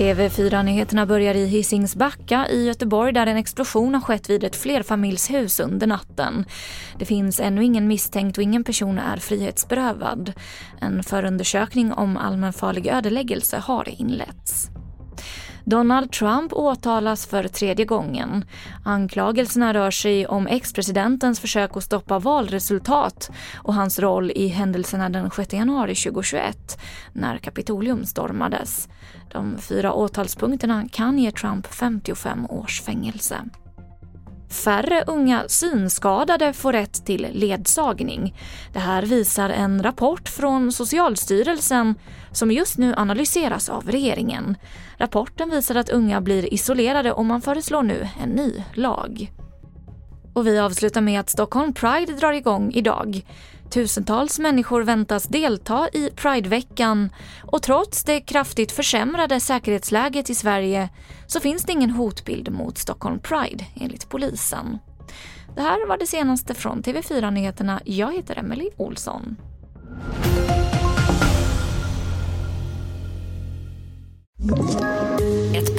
TV4-nyheterna börjar i Hisingsbacka i Göteborg där en explosion har skett vid ett flerfamiljshus under natten. Det finns ännu ingen misstänkt och ingen person är frihetsberövad. En förundersökning om allmänfarlig ödeläggelse har inletts. Donald Trump åtalas för tredje gången. Anklagelserna rör sig om ex-presidentens försök att stoppa valresultat och hans roll i händelserna den 6 januari 2021 när Kapitolium stormades. De fyra åtalspunkterna kan ge Trump 55 års fängelse. Färre unga synskadade får rätt till ledsagning. Det här visar en rapport från Socialstyrelsen som just nu analyseras av regeringen. Rapporten visar att unga blir isolerade och man föreslår nu en ny lag. Och vi avslutar med att Stockholm Pride drar igång idag. Tusentals människor väntas delta i Prideveckan och trots det kraftigt försämrade säkerhetsläget i Sverige så finns det ingen hotbild mot Stockholm Pride enligt polisen. Det här var det senaste från TV4 Nyheterna. Jag heter Emily Olsson.